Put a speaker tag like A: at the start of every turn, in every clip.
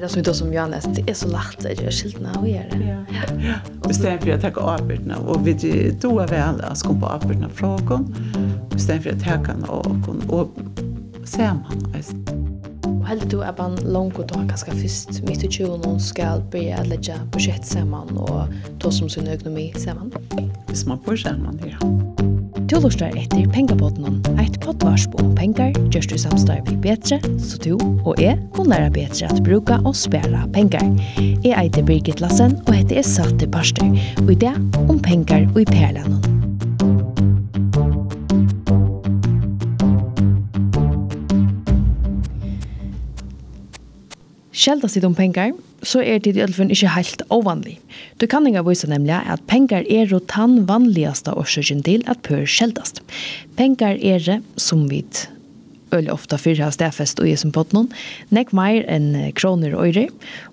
A: Det som inte som jag läst, det är så lätt att göra skillnad och göra det.
B: Ja. ja. Och sen för att ta arbetena och vi då är väl att komma på arbetena frågan. Och sen för att og, och och man.
A: Och helt då är man långt och då ganska först mitt i tjugon ska börja att lägga projekt samman och ta som sin ekonomi samman.
B: Det man på samman, ja.
A: Du lustar etter Pengapodden, eit poddvarsp om pengar, gjørst du samstarv vi betre, så du og jeg må lære betre at bruka og spela pengar. Jeg eiter Birgit Lassen og heter jeg Sate Parster, og i det om pengar og i perlanen. Sjelda sitt om pengar, så er det i alle fall ikke helt ovanlig. Du kan ikke vise nemlig at penger er og tann vanligaste årsøkjen til at pør skjeldast. Penger er det som vi øl ofta fyrir av stedfest og jesen på noen, nek meir enn kroner og øyre,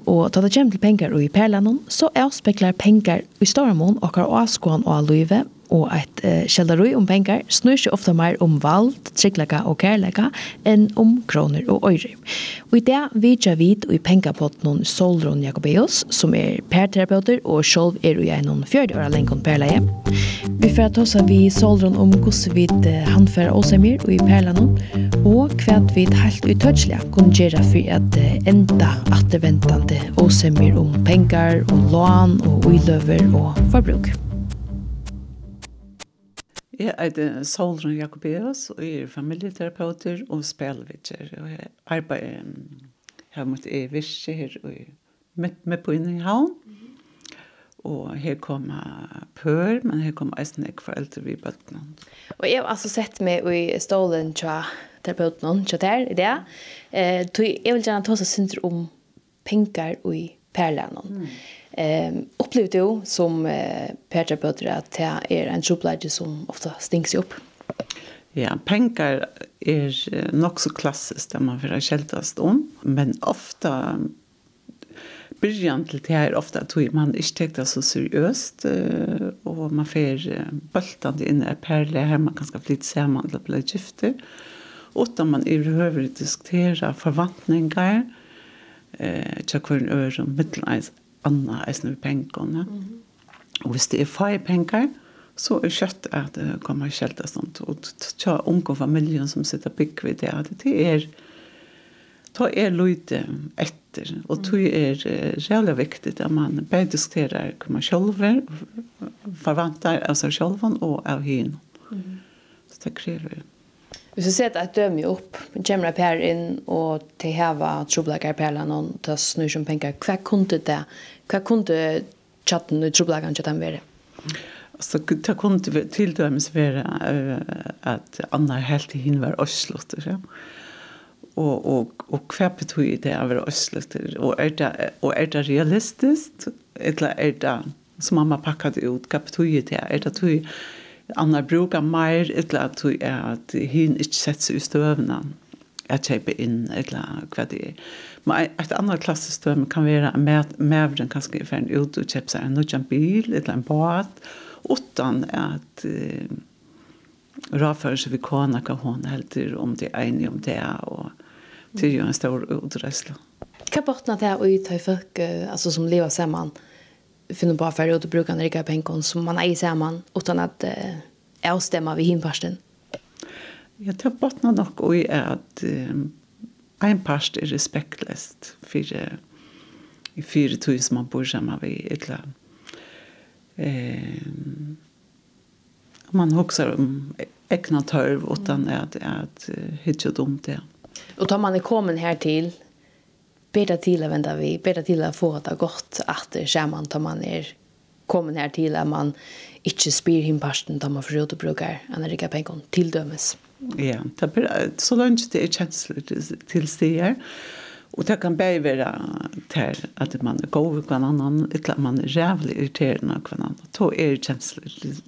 A: og ta det kjem til penger og i perlanon, så avspeklar penger i større mån har avskåan og av livet og et uh, kjeldarui om pengar snur seg ofta mer om vald, trygglega og kærlega enn om kroner og øyre. Og i det vidja vid og i pengapotten Solron Jakobeus, som er perterapeuter og sjolv er ui jeg noen fjörde åra lenkon perleie. Vi får ta oss vi Solron om hvordan vi handfører oss og i perlanon, og hva vi helt uttøtselig kunne gjøre for at enda atterventande oss mer om pengar og lån og uiløver og forbruk.
B: Jeg er Solrun Jakobias, og jeg er familieterapeuter og spelvitser. Og jeg arbeider her mot e Virse her og med, med på inne i havn. Og her kommer pør, men her kommer eisen ikke foreldre vi bøttene.
A: Og jeg har altså sett meg i stålen til terapeuten, til der, i det. Eh, jeg vil gjerne ta oss synder om penger og perlen. Mm. Ehm upplevde du som eh, Petra att det är en tropleidje som ofta stinks upp.
B: Ja, pengar er nog så klassiskt där man får kältast om, men ofta början till det här ofta att man inte tänkte så seriöst och man får bultande in i perle här man kanske flytta samman till att bli gifter. Utan man överhuvudtaget diskuterar förväntningar, eh tja kun ör och mittelais anna är nu pengar ja. Og hvis det er fem penger, så er är kött att komma skälta sånt Og tja unge familien som sitter bygg ved det at det er ta er lite etter. Og det er jävligt viktig at man börjar diskutera hur man själv förväntar av seg selv og av hin. Så det
A: kräver Vi så sett att döma upp. Gemra per in och te hava trubbelakar perla någon ta snur som pengar. Hva kunde det? hva kunde chatten och trubbelakan chatten vara?
B: Alltså det kunde till dömes vara att Anna helt i hin var öslotter. Ja og og og hva betyr det av røsletter og er det og er det realistisk eller er det som mamma pakket ut hva betyr det er det tog annar brukar meir etla at du er at hin ikkje sett seg i støvna at kjeipa inn etla hva det er. Men et annar klassestøvn kan være at mævren kan er ferdig ut og kjeipa seg en nødjan bil etla en båt utan at uh, råfører seg vi kona hva hon helt om det er enig om det er og det jo en stor utresla.
A: Hva bortna det er ui tøy folk altså, som lever sammen? Mm finner på för att bruka en rika pengar som man är samman utan att eh, avstämma vid hinparsten.
B: Jag tror bottnar nog i att eh, en parst är respektlöst för eh, i fyra tog som man bor samma vid ett land. Eh, man hoxar om egna törv utan mm. att, att, att hitta dumt det.
A: Och tar man är kommen här till bedre til å vende vi, bedre til å få det godt at det tar man er kommet her til at man ikke spyr him parten da man får råd å bruke en rikka penger til dømes.
B: Ja, det er, så langt det er kjensler til stier, Og det kan bare være til at man er god hver annen, eller at man er jævlig irriterende hver annen. Da er det kjensler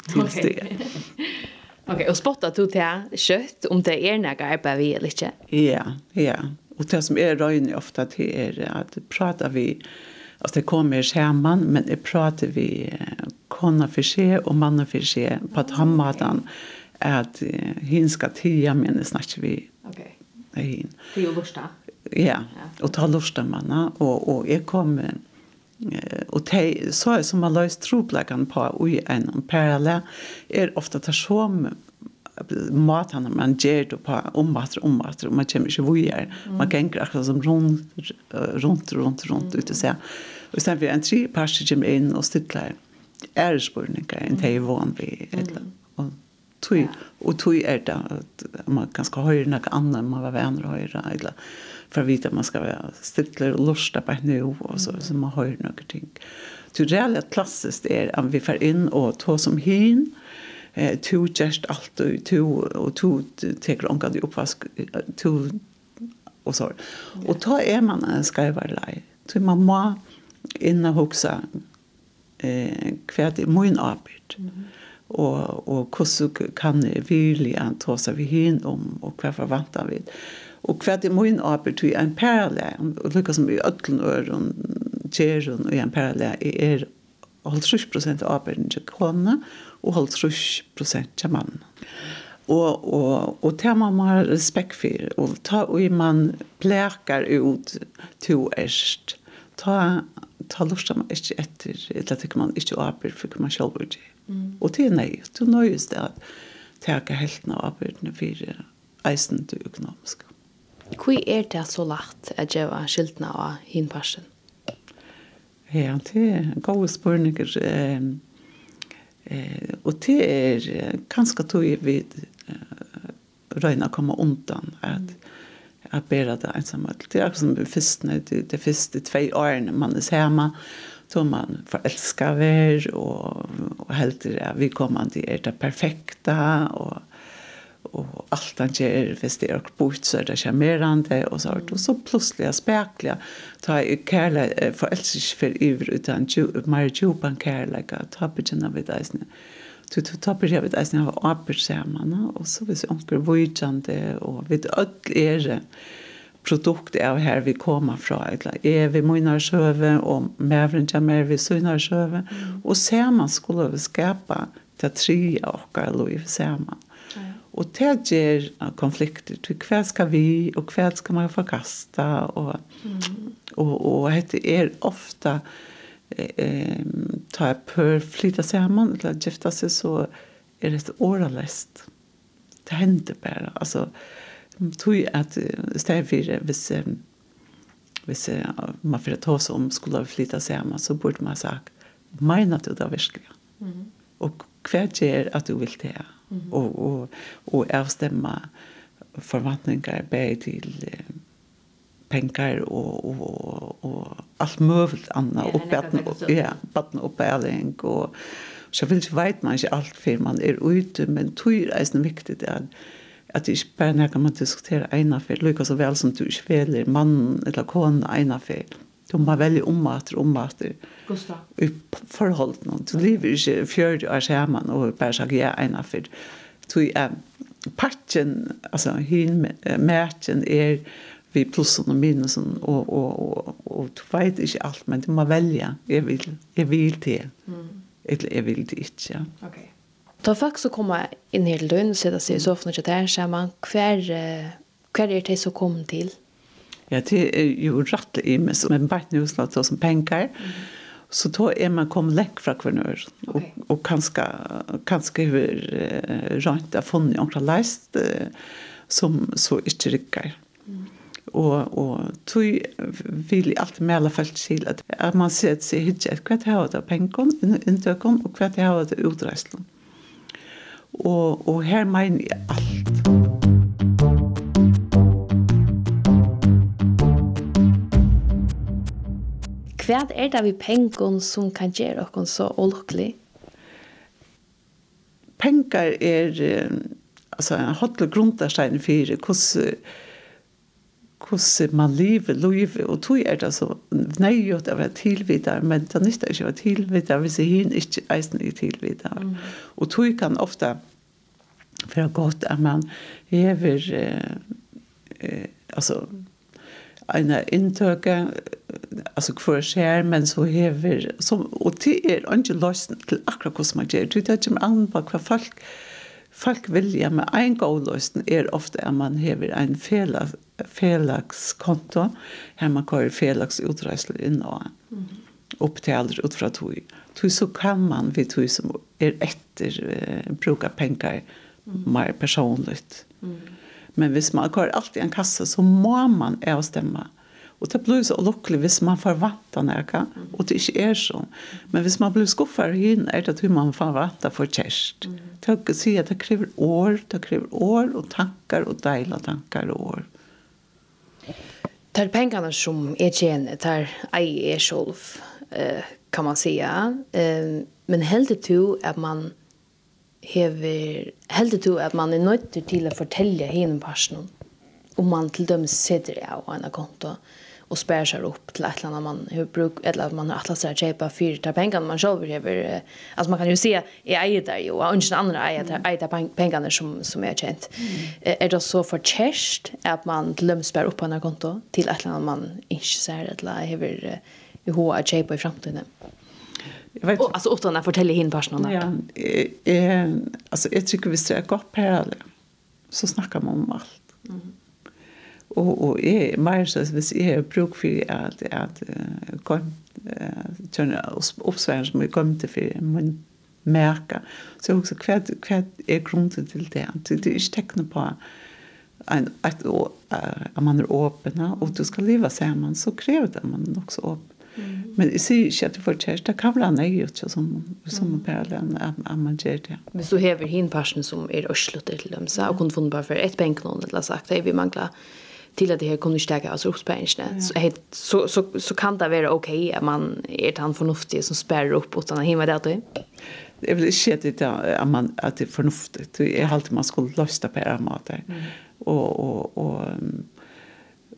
B: til stier.
A: Ok, og spottet du til kjøtt om det er noe arbeid vi eller ikke?
B: Ja, ja. Och det som är røyne ofta till är att prata vi altså det kommer skärman men det pratar vi kona for seg och mannen for seg på att han matan att hin ska tia men snackar vi.
A: Okej. Okay.
B: Hin.
A: Det är lusta.
B: Ja. Och ta lusta manna och och är kommer och te så är som man löst tropläkan på i en parallell är ofta tar som maten man ger det på omvater, omvater, og man kommer ikke vujer. Man kan akkurat som rundt, rundt, rundt, runt ute og och sen vi en tre parser in inn og är ærespurninger enn inte er vann vi, eller, og tui, og tui är det att man kan ska höra något annat man var vänner och höra eller för att vite man ska vara stilla och lusta på nu och så, så man hör något ting. Så det er litt klassisk er at vi får inn og ta som hyn, eh to just allt och to och to tar långa det uppvask to och så. Och ta är man en skrivarlej. Så man må inna huxa eh kvärt i min arbet. Mm. Och och hur kan vilja ta sig vi hin om och vad förväntar vi? Og hva er min arbeid til en parallel, og lukka som i ødlen øren, tjeren og en parallel er og holdt 30 prosent av arbeidene til kåne, og holdt 30 prosent til mann. Og, og, og det man må ha respekt for, og, ta, og man plekar ut to erst, ta, ta lortet man ikke etter, eller tykker man ikke arbeid, for man selv er det. Mm. Og det er nøyest, det er nøyest det at teka helten av arbeidene for eisen til økonomisk.
A: Hvor er det så lagt at jeg var skiltene av hinparsen?
B: Ja, det er gode spørninger. Eh, og det er ganske tog vi eh, røyne å komme undan at at bæra det ensamme. Det er akkurat som det første, det, det første tve årene man er hjemme, så man forelsker hver, og, og helt til det, vi kommer til er det perfekte, og och alt han ger hvis det är bort så det charmerande och så och så plötsligt spekler, ta i kärle förälskelse för iver, utan mer djupan kärleka ta på vid isen du du ta bitchen vid isen av apelsamman och så vis onker vujtjande och vid öll er produkt av här vi kommer från eller är vi mynar söve och mävren jammer vi synar söve och ser man skulle skapa det tre och kallar vi samman Og det gjør konflikter til hva skal vi, og hva skal man forkaste, og, mm. og, og, det er ofte eh, ta jeg pør flytta sammen, eller gifta seg, så er det åralest. Det hender bare. Altså, tog at stedet for hvis, hvis man får ta seg om skulle flytta sammen, så burde man sagt, mener du det virkelig? Mm. Og hva gjør at du vil til det? mm -hmm. og, og, og avstemme forventninger bæði til eh, pengar og, og, og alt møvelt annet ja, oppetten, ja, barn og bæling og så vil ikke veit man ikke alt før man er ute, men tøyr er det viktig det er at det ikke bare kan man diskutere ene for, lykke så vel som du ikke veler mann eller kone ene for. Mm De var veldig ommater og
A: ommater.
B: I forhold til noen. Du lever ikke fjørd år sammen og bare sagt ja ene for. Du er patchen, altså hin matchen er vi plussen og minusen og, og, og, og du vet ikke alt, men du må velge. Jeg vil, jeg vil til. Mm. Eller jeg vil til ikke. Ja.
A: Okay. Da folk som kommer inn her til døgn, sitter seg i sofaen og ikke der, sier man, hver, hver er det som kommer til?
B: Ja, det er jo rett i mig men bare nå så som penger. Mm. Så då är man kom läck från kvinnor och, okay. och kanske, kanske hur eh, rent har funnit några läst uh, som så inte rycker. Mm. Och, och tog vill alltid med alla fall till att, att man ser att sig hit att kvart har det pengar, intökon och kvart har det utresten. Och, och här menar jag allt. Mm.
A: hva er det vi penger som kan gjøre oss så olykkelig?
B: Penger er altså, en hotel grunnstein for hvordan hvordan man lever livet, og tog er det så nøyot å være tilvidere, men det nytter ikke å være tilvidere hvis jeg hin ikke eisen er tilvidere. Mm. Og tog kan ofte være godt at man hever eh, eh, altså en inntøke, altså hva skjer, men så hever, som, og det er ikke løsning til akkurat hvordan man gjør. Det er ikke an på hva folk, folk vilja, men en god løsning er ofte at man hever en felag, felagskonto, her man kører felagsutreisler inn og mm. opptaler ut fra tog. Tog så kan man, vi tog som er etter, uh, bruka penger mer personligt. Mm Men hvis man har alltid en kasse, så må man avstemme. Og det blir så lukkelig hvis man forventer noe, og det ikke er sånn. Men hvis man blir skuffet hyn, er det at man forventer for kjærest. Det er å si at det krever år, det krever år, og tankar, og deilige tanker og år.
A: Det er pengene som er tjener, det er ei er sjolv, kan man säga. Men heldig du at man hever heldur du at man er nødt til å fortelle henne personen om man til dømes sitter av en konto og spær seg opp til et eller annet man har bruk, eller at man har atlas seg kjøpe fire til pengene man selv hever. Altså man kan jo si, jeg eier det jo, og ikke andre eier det, eier det pengene som, som er kjent. Mm. Er det så for kjærst at man til dem spær opp på en konto til et eller annet man ikke ser, eller hever i hoa kjøpe i fremtiden? Jag vet. Och alltså utan att fortälla hin personerna.
B: Ja, eh alltså jag tycker vi ser gott parallell. Så snackar man om allt. Mm. Och och är mer så vis är bruk för att att kom tjäna uppsvär som vi kom till för man märka. Så också kvärt kvärt är grunden till det. Det är inte tecken på en att man är öppen och du ska leva samman så kräver det man också öppen Men jeg sier ikke at det får kjæreste. Det kan være nei ut som, som mm. perlen at man gjør det.
A: Hvis du hever hin personen som er øslet til dem, så kunne funnet bare for et benk noen, eller sagt, hei, vi mangler til at det her kunne stärka alltså uppspärrningen så så så så kan det vara okej okay, att man är tant förnuftig som spärrar upp utan den himla där då.
B: Det är väl shit det att man att det är förnuftigt. Det är alltid man skulle lösta på det matet. Mm. Och och och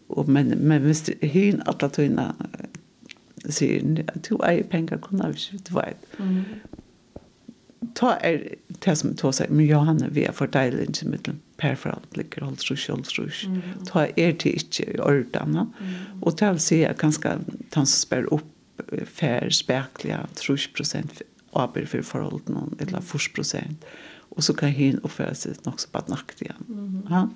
B: och men men visst hyn alla tunna sier du eier penger kunne vi ikke, du vet. Mm. Ta er det som tog seg, men Johanne, vi er fordeilig til middelen, per for alt ligger, holdt rus, holdt rus. Mm. Ta er det ikke i ordene, mm. og det vil si at ganske han som spør opp fær spekliga trus prosent aber för förhållanden eller fors prosent, og så kan hin seg nok så bare nakt igjen. Mm ja?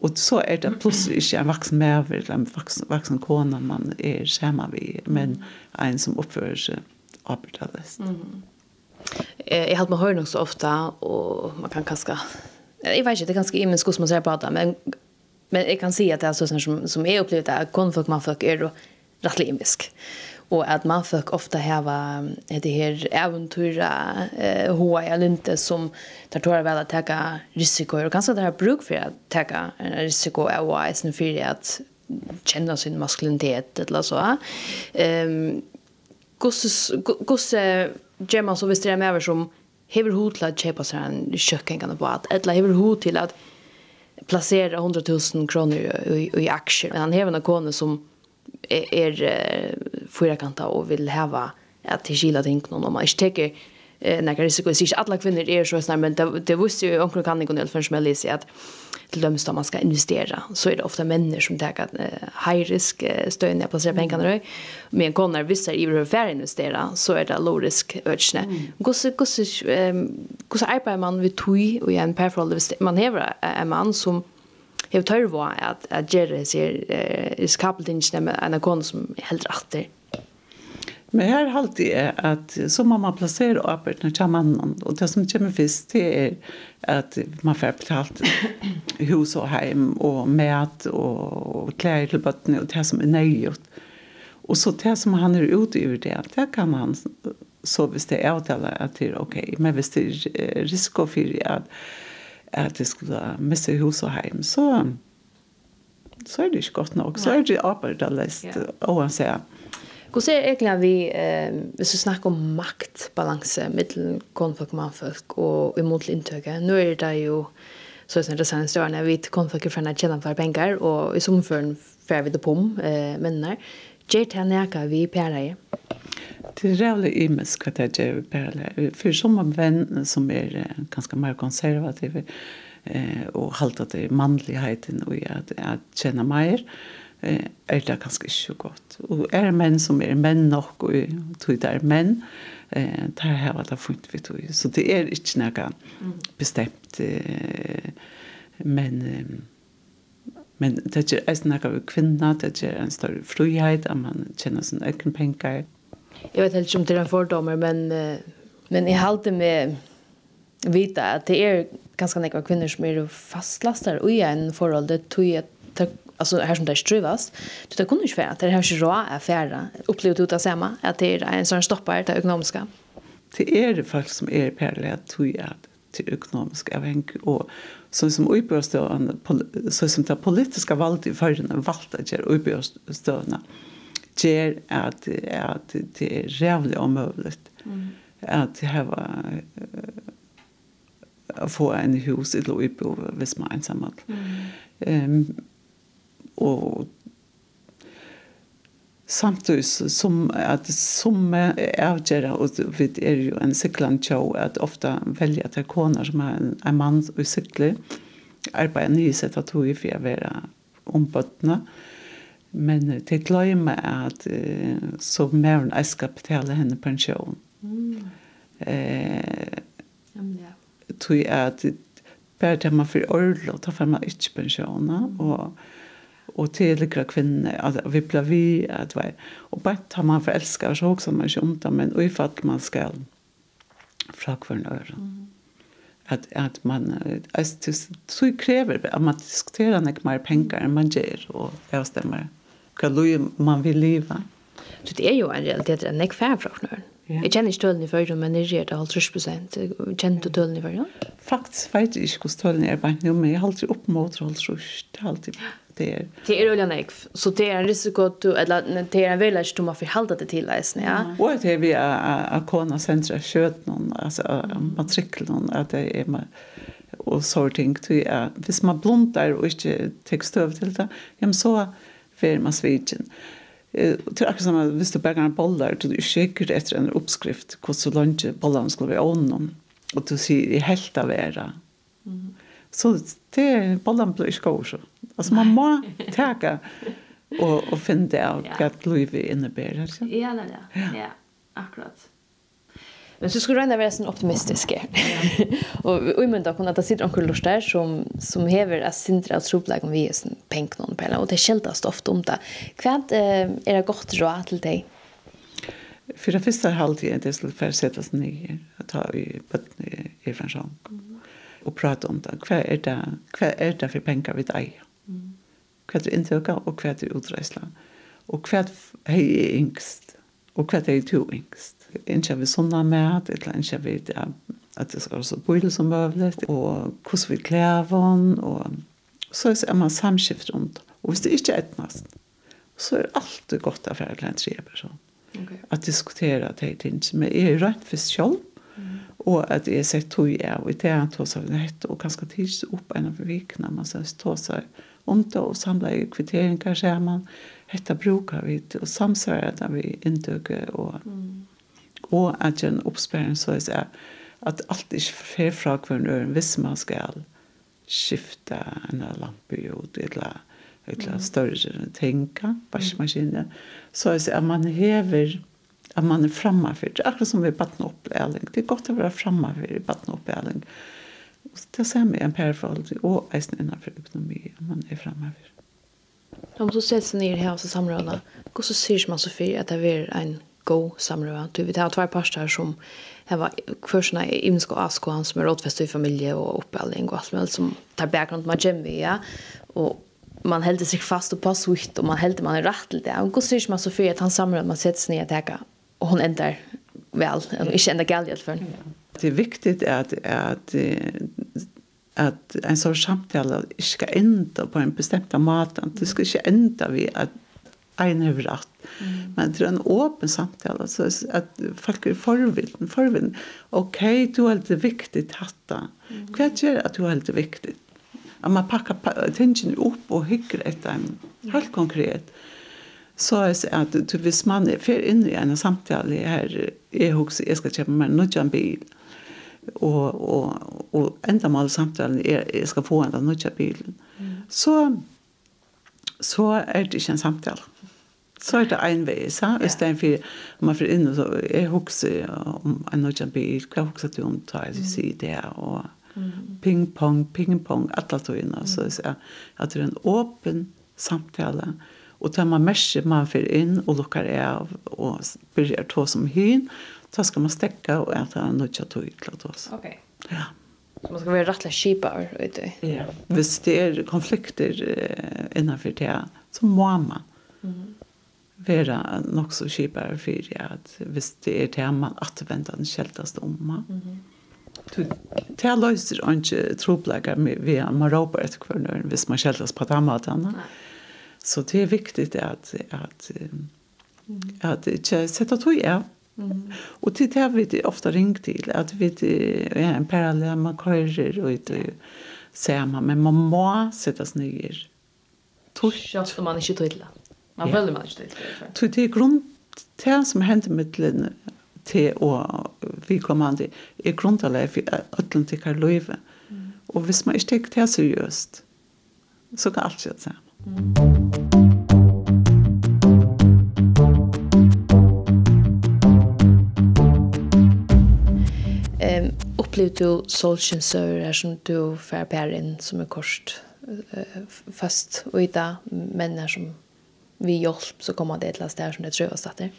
B: Och så er det plutselig ikke en vaksen mer eller en vaksen, vaksen kone man är skjema vi, men en som uppför sig avbrytades. Mm.
A: Jag har hållit mig så ofta och man kan kaska. jag vet inte, det är ganska immens hur man säger på det, men, men jag kan se att det är så som, som är upplevt det, konfolk, manfolk är då rättligt imbisk och att man folk ofta har det här äventyra eh hoa eller inte som tar tror väl att ta risker och kanske det här bruk för att ta en risiko är wise för att känna sin maskulinitet eller så. Ehm gosse gosse gemma så visst det med över som hever hot til att kjøpe seg en kökengande på att eller hever hot till att placera 100 000 kronor i, i men Han hever en kone som er, är fyrakanta og vil heva at til kila ting noen, og man ikke teker eh, nekka risiko. Jeg sier ikke alle kvinner er så snar, men det, det visste jo omkring kan ikke nødvendig som jeg leser at til dømes da man skal investera, så er det ofte människor som tar eh, high risk eh, støyne jeg plasserer pengene røy, men konar visser i hver færre investera, så er det low risk ødsne. Hvordan mm. arbeider man ved tog og igjen perforhold hvis man hever en mann som Jeg tør var at, at Jerry sier eh, riskabelt ikke, men en kone som helt retter
B: Men her halte jeg at så må man plassere åperne til mannen, og det som kommer først, det er at man får betalt hus og heim, og mat, og klær til bøttene, og det som er nøygjort. Og så det som han er ute over det, det kan han så hvis det er avtale at det er ok, men hvis det er risiko for at, at det skulle miste hus og heim, så, så er det ikke godt nok, så er det arbeidet lest, ja. sier
A: Hur ser egentligen vi eh hvis vi snackar om maktbalanse mellan konfolk och manfolk och emot intöke. Nu är det ju så sen det sen står när vi konfolk för när tjänar för pengar och i som för för vi det pom eh men när jet han är vi pärlar.
B: Det är rävligt immens vad det är pärlar. För som vän som är ganska mer konservativ eh och hållta det manligheten och att att känna mer. Eh er det ganska ikke så godt. Og er det menn som er menn nok, og tog det er menn, eh, det har jeg det funnet vi tog. Så det er ikke noe bestemt eh, men eh, men det er ikke noe av kvinner, det er en større frihet, at man tjener sin egen penger.
A: Jeg vet helt ikke om det er en fordommer, men, men jeg halte med vita at det er ganske nekva kvinner som er fastlastar og i en forhold det tog jeg alltså här som det strövas du det kunde ju för det här är rå affärer Upplevt ut att samma att det är en sån stoppar det ekonomiska
B: det är det folk som är parallellt tror jag till økonomisk avhengig, och så som uppbördsstörande så som det politiska valget i förrän valgte å gjøre uppbördsstörande gjør at, att det är jävligt omöjligt mm. att ha få en hus i Loibo hvis man er ensamhet. Mm. Um, og samtidig som at som avgjør og vi er jo en sykland show at ofte velger at det er koner som er en, en mann og sykler arbeider nye sett at hun er for å være ombøttene men det gleder meg at så mer enn jeg skal betale henne pensjon mm. eh, ja. tror jeg at bare til man får orlov, da får man ikke pensjoner og og till likra kvinner, at vi blir vi at vi, og bare tar man for elsker, så også man ikke ont men i fall man skal fra kvarnöra mm. At, at man alltså, så krever at man diskuterer ikke mer penger enn man ger och jag stämmer hur man vil leve.
A: så det er jo en realitet en jag fär från kvarnöra Yeah. Jeg kjenner ikke tølen i førre, men jeg gjør det halvt røst prosent. Kjenner du tølen i førre?
B: Faktisk vet jeg ikke hvordan tølen er bare nå, men jeg har alltid opp mot halvt røst. Det er alltid det är.
A: Det är ju lik så det är en risiko att eller det är en väl att man förhålla det till läsning ja.
B: Och det är vi att kunna centra skött någon alltså matrikel någon att det är och sorting till att hvis man blundar och inte text över till det. Ja men så för man svitchen till akkurat samma hvis du bägar en bollar du skickar efter en uppskrift hur så långt bollarna skulle vara onom och du ser i helt av era mm. Så det bollen blir ikke god. Altså man må teke og, og finne det av hva ja. livet innebærer.
A: Ja, ja, ja. ja, akkurat. Men så skulle du ändå vara sån optimistisk. Ja. och och men då kunde det sitta onkel Lars där som som häver att sindra att troplägg om vi är sån penk någon på och det skältas ofta om det. Kvärt eh är det gott råd till dig.
B: För det första halvtid är det skulle för sätta sig ner att ta i på i från og prate om det. Hva er det, hva er det for penger vi deg? Hva er det inntøkket, og hva er det utreislet? Og hva er det yngst? Og hva er det to yngst? Ikke vi sånne med, eller ikke vi det, at det skal være så bøyde som mulig, og hvordan vi klæver den, og så er man samskift rundt. Og hvis det ikke er etnast, så er det alltid godt å være en tre person. Okay. At diskutere det tingene. Men jeg er rett for selv, og at jeg sier tog jeg, og i det han tog seg nett, og kanskje tids opp en av vikene, man sier tog seg om det, og samle kvitteringer man, dette bruker vi, og samsvarer det vi inntøker, og, mm. og at en oppsperring, så jeg sier, at alt ikke fer fra hverandre, hvis man skal skifte en lampe ut, eller, eller større ting, vaskemaskiner, så jeg sier at man hever, at man er framme for det. Akkurat som vi batten opp ærling. Det er godt å være framme for batten opp ærling. Det er samme en perforhold og eisen innenfor økonomi at man er framme for. det.
A: Om du ser seg ned her og så samrådene. Hvordan sier man så for at det er en god samråd? Du vet, det har tvær parster som her var førstene i Imsk og Asko, han som er rådfestet i familie og oppelling og alt mulig, som tar bakgrunn til man gjemmer, ja. Og man helder sig fast och på svitt och man helder man är rätt till det. Och går syns man så för att han samlar man sätts ner och tänker och hon ändrar väl eller inte ändrar gäll i alla fall.
B: Det är viktigt att att att en sån samtal ska ända på en bestämd måte, Det ska inte ända vi att en över rätt. Mm. Men det är en öppen samtal så att folk är förvilden, förvilden. Okej, okay, du är det viktigt hatta. Mm. Vad gör att du är det viktigt? Att man packar tingen upp och hygger ett en, Helt konkret. Mm så jeg det at du, hvis man er fer inn i en samtale her, jeg husker, jeg skal kjøpe meg en bil, og, og, og enda med alle samtalen er, jeg skal få enda nødjan bil, mm. så, så er det ikke en samtale. Så er det en vei, så i stedet for, om man fer inn, så jeg husker om en nødvendig bil, hva husker du om, tar jeg sier det, og mm. ping pong, ping pong, alle togene, så jeg sier at det er en åpen samtale, mm Og tar man merke man fyrir inn og lukkar av og börjar tå som hyn, så skal man stekka og äta en nødja tog til å
A: Okej.
B: Ja.
A: Så man skal være rettelig kjipar, vet du?
B: Ja. Hvis det er konflikter uh, innenfor det, så må man mm. være nok så kjipar for at hvis det er det man atvendt den kjelteste om man. Mm -hmm. Det løser ikke troplegger med, ved at man råper etter hverandre hvis man kjeltes på den måten. Nei. Så det är viktigt at, at, at ikke sette tog ja. Mm. Og til det har vi ofte ringt til, at vi er en parallell man og ikke ser man, men man må sette seg sig
A: ner. om man ikke inte till. Man ja. føler man ikke inte
B: till. Det är grund det som hender med den til og vi kommer kommande er grunn til grundalega for øtlen til hver løyve. Mm. Og hvis man ikke tenker det seriøst, så kan alt skje sammen. Mm.
A: upplevde du solskinssøver som du får bære inn som er kort uh, fast og i dag menn som vi hjelp så kommer det til oss der som det tror oss etter.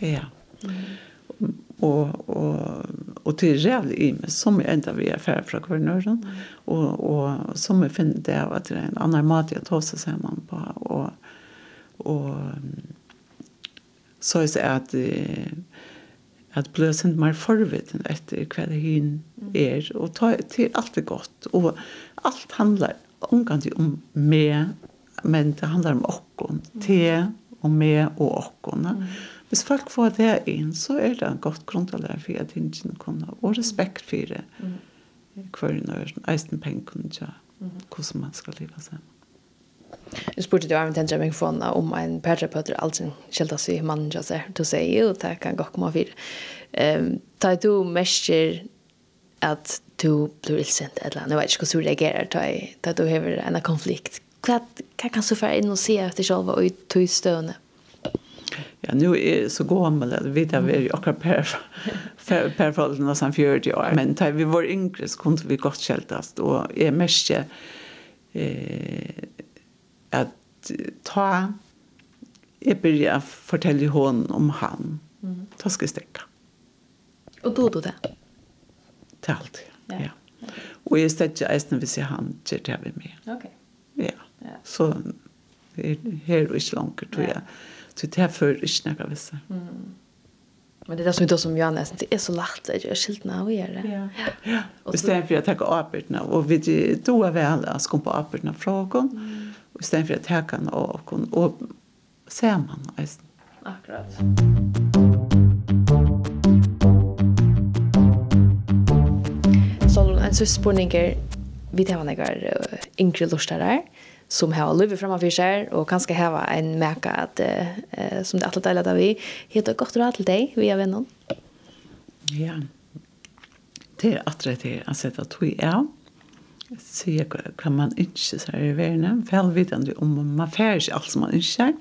B: Ja. Mm. Og, og, og til reell i meg, som jeg enda vi er ferdig fra kvarnøren, og, og som jeg finner det av at det er en annen mat jeg tar seg sammen på, og, og så er det at eh, at blir sent mer forvitten etter hva det hin er, og ta til alt er godt, og alt handlar omgant om meg, men det handlar om okkon, te og med og okkon. Mm. Hvis folk får det inn, så er det en godt grunn til det, for at ingen kunne, og respekt for det, hver når eisen pengen, ja, hvordan man skal leve sammen.
A: Jeg spurte jo Armin Tendra meg for om en pertrapøter alltid kjeltas i mannen jeg til å si, jo, det kan gå komme av fire. Um, ta du mestjer at du blir ilsint eller annet. Jeg vet ikke hvordan du reagerer ta, ta du hever en konflikt. Hva, hva kan du få inn og si etter selv og ut til støvende?
B: Ja, nu är så gammal att vi där vi och per per förhållanden som 40 år. Men tar vi var yngre så kunde vi gott skältas då är mest eh at ta jeg byrja å fortelle henne om han. Mm. Ta skal jeg
A: stekke. Og då du det?
B: Til alt, ja. ja. ja. Og jeg stekker eisen hvis jeg han gjør det med
A: meg. Ok.
B: Ja. ja. Så her og ikke langer, tror jeg. Så det er før ikke noe hvis jeg. Mm.
A: Men det är som inte som jag nästan det är så lätt att skilt skiltna och göra det.
B: Ja. Ja. Och sen för jag tar upp det och vi då är väl att skumpa upp den frågan. Mm i stedet for å ta henne av henne og se henne.
A: Akkurat. Så en sånn spørning er, vi tar henne yngre løstere som har livet framför sig och kanske ha en märka att uh, som det alla delar där vi heter gott råd till dig via vännen.
B: Ja. Det är att det är att sätta tog är se hva man ikke ser i verden, velvidende om man færer ikke alt som man ikke ser,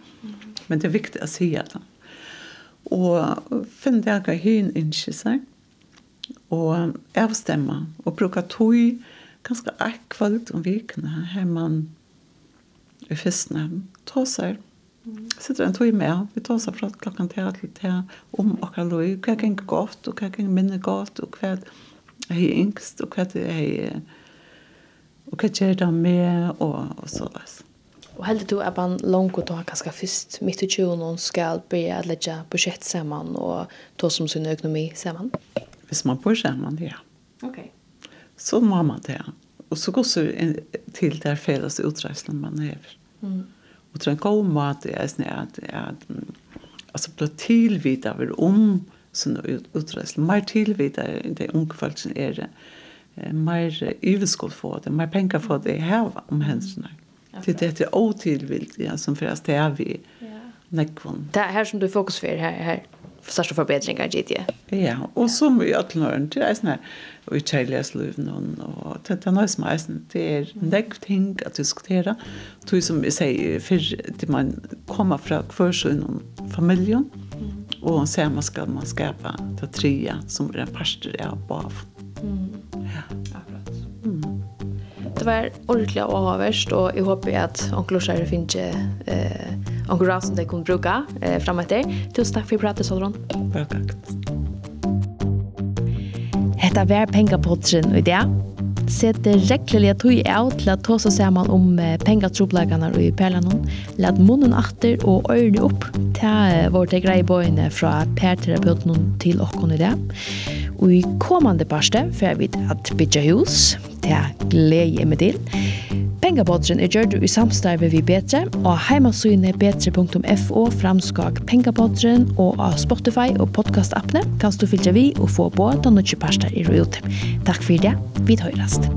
B: men det er viktig å si det. Og finne det hva hun ikke ser, og avstemme, og bruke tog, ganske akkurat om vikene, her man i fyrstene, tåser, sitter en tog med, vi tåser fra klokken til til til, om akkurat lov, hva er ikke godt, og hva gikk minne godt, og hva er yngst, og hva er og hva gjør det med, og, og så.
A: Og heldig du at man langt da kanskje først midt i 20 skal begynne å legge budsjett sammen og ta som sin økonomi sammen?
B: Hvis man bor sammen, ja.
A: Ok.
B: Så må man det. Och så går det till där felles utreisene man har. Mm. Och tror jeg god måte är sånn att, att alltså blir tilvidet om sånne utreisene. Mer tilvidet enn det unge folk som är det mer överskott få det, mer pengar få det här om händelserna. Det är det ja, som för att det är vi nekvån.
A: Det här som du fokuserar här, här största förbättringar i det.
B: Ja, och som vi att lära det är såna och i Charles Löven och det är nice men det är näkt ting att diskutera. Det som vi säger för att man kommer från försön och familjen och sen man ska man skapa det trea som är en pastor av på. Mm. Ja, akkurat. Mm.
A: Det var ordentlig å ha verst, og jeg håper at onkel Lorsare finner ikke eh, onkel Rav som de kunne bruke eh, frem etter. Tusen takk for pratet, Solron.
B: Bare takk.
A: Hetta vær pengapotrin i det. Sett det rekkeliga tui av til at tåsa saman om pengatroblaganar i perlanon. Lat munnen atter og øyrene opp. til vårt grei bøyne fra perterapeuten til åkken i dag. Og i kommande parste får vi at bytja hus, det er glede med til. Pengabodren er gjørt i samstarve vi Betre, og heimasynet betre.fo framskak Pengabodren, og av Spotify og podcastappene kan du fylgja vi og få båda nødvendig parster i rute. Takk for det, vi høyrast.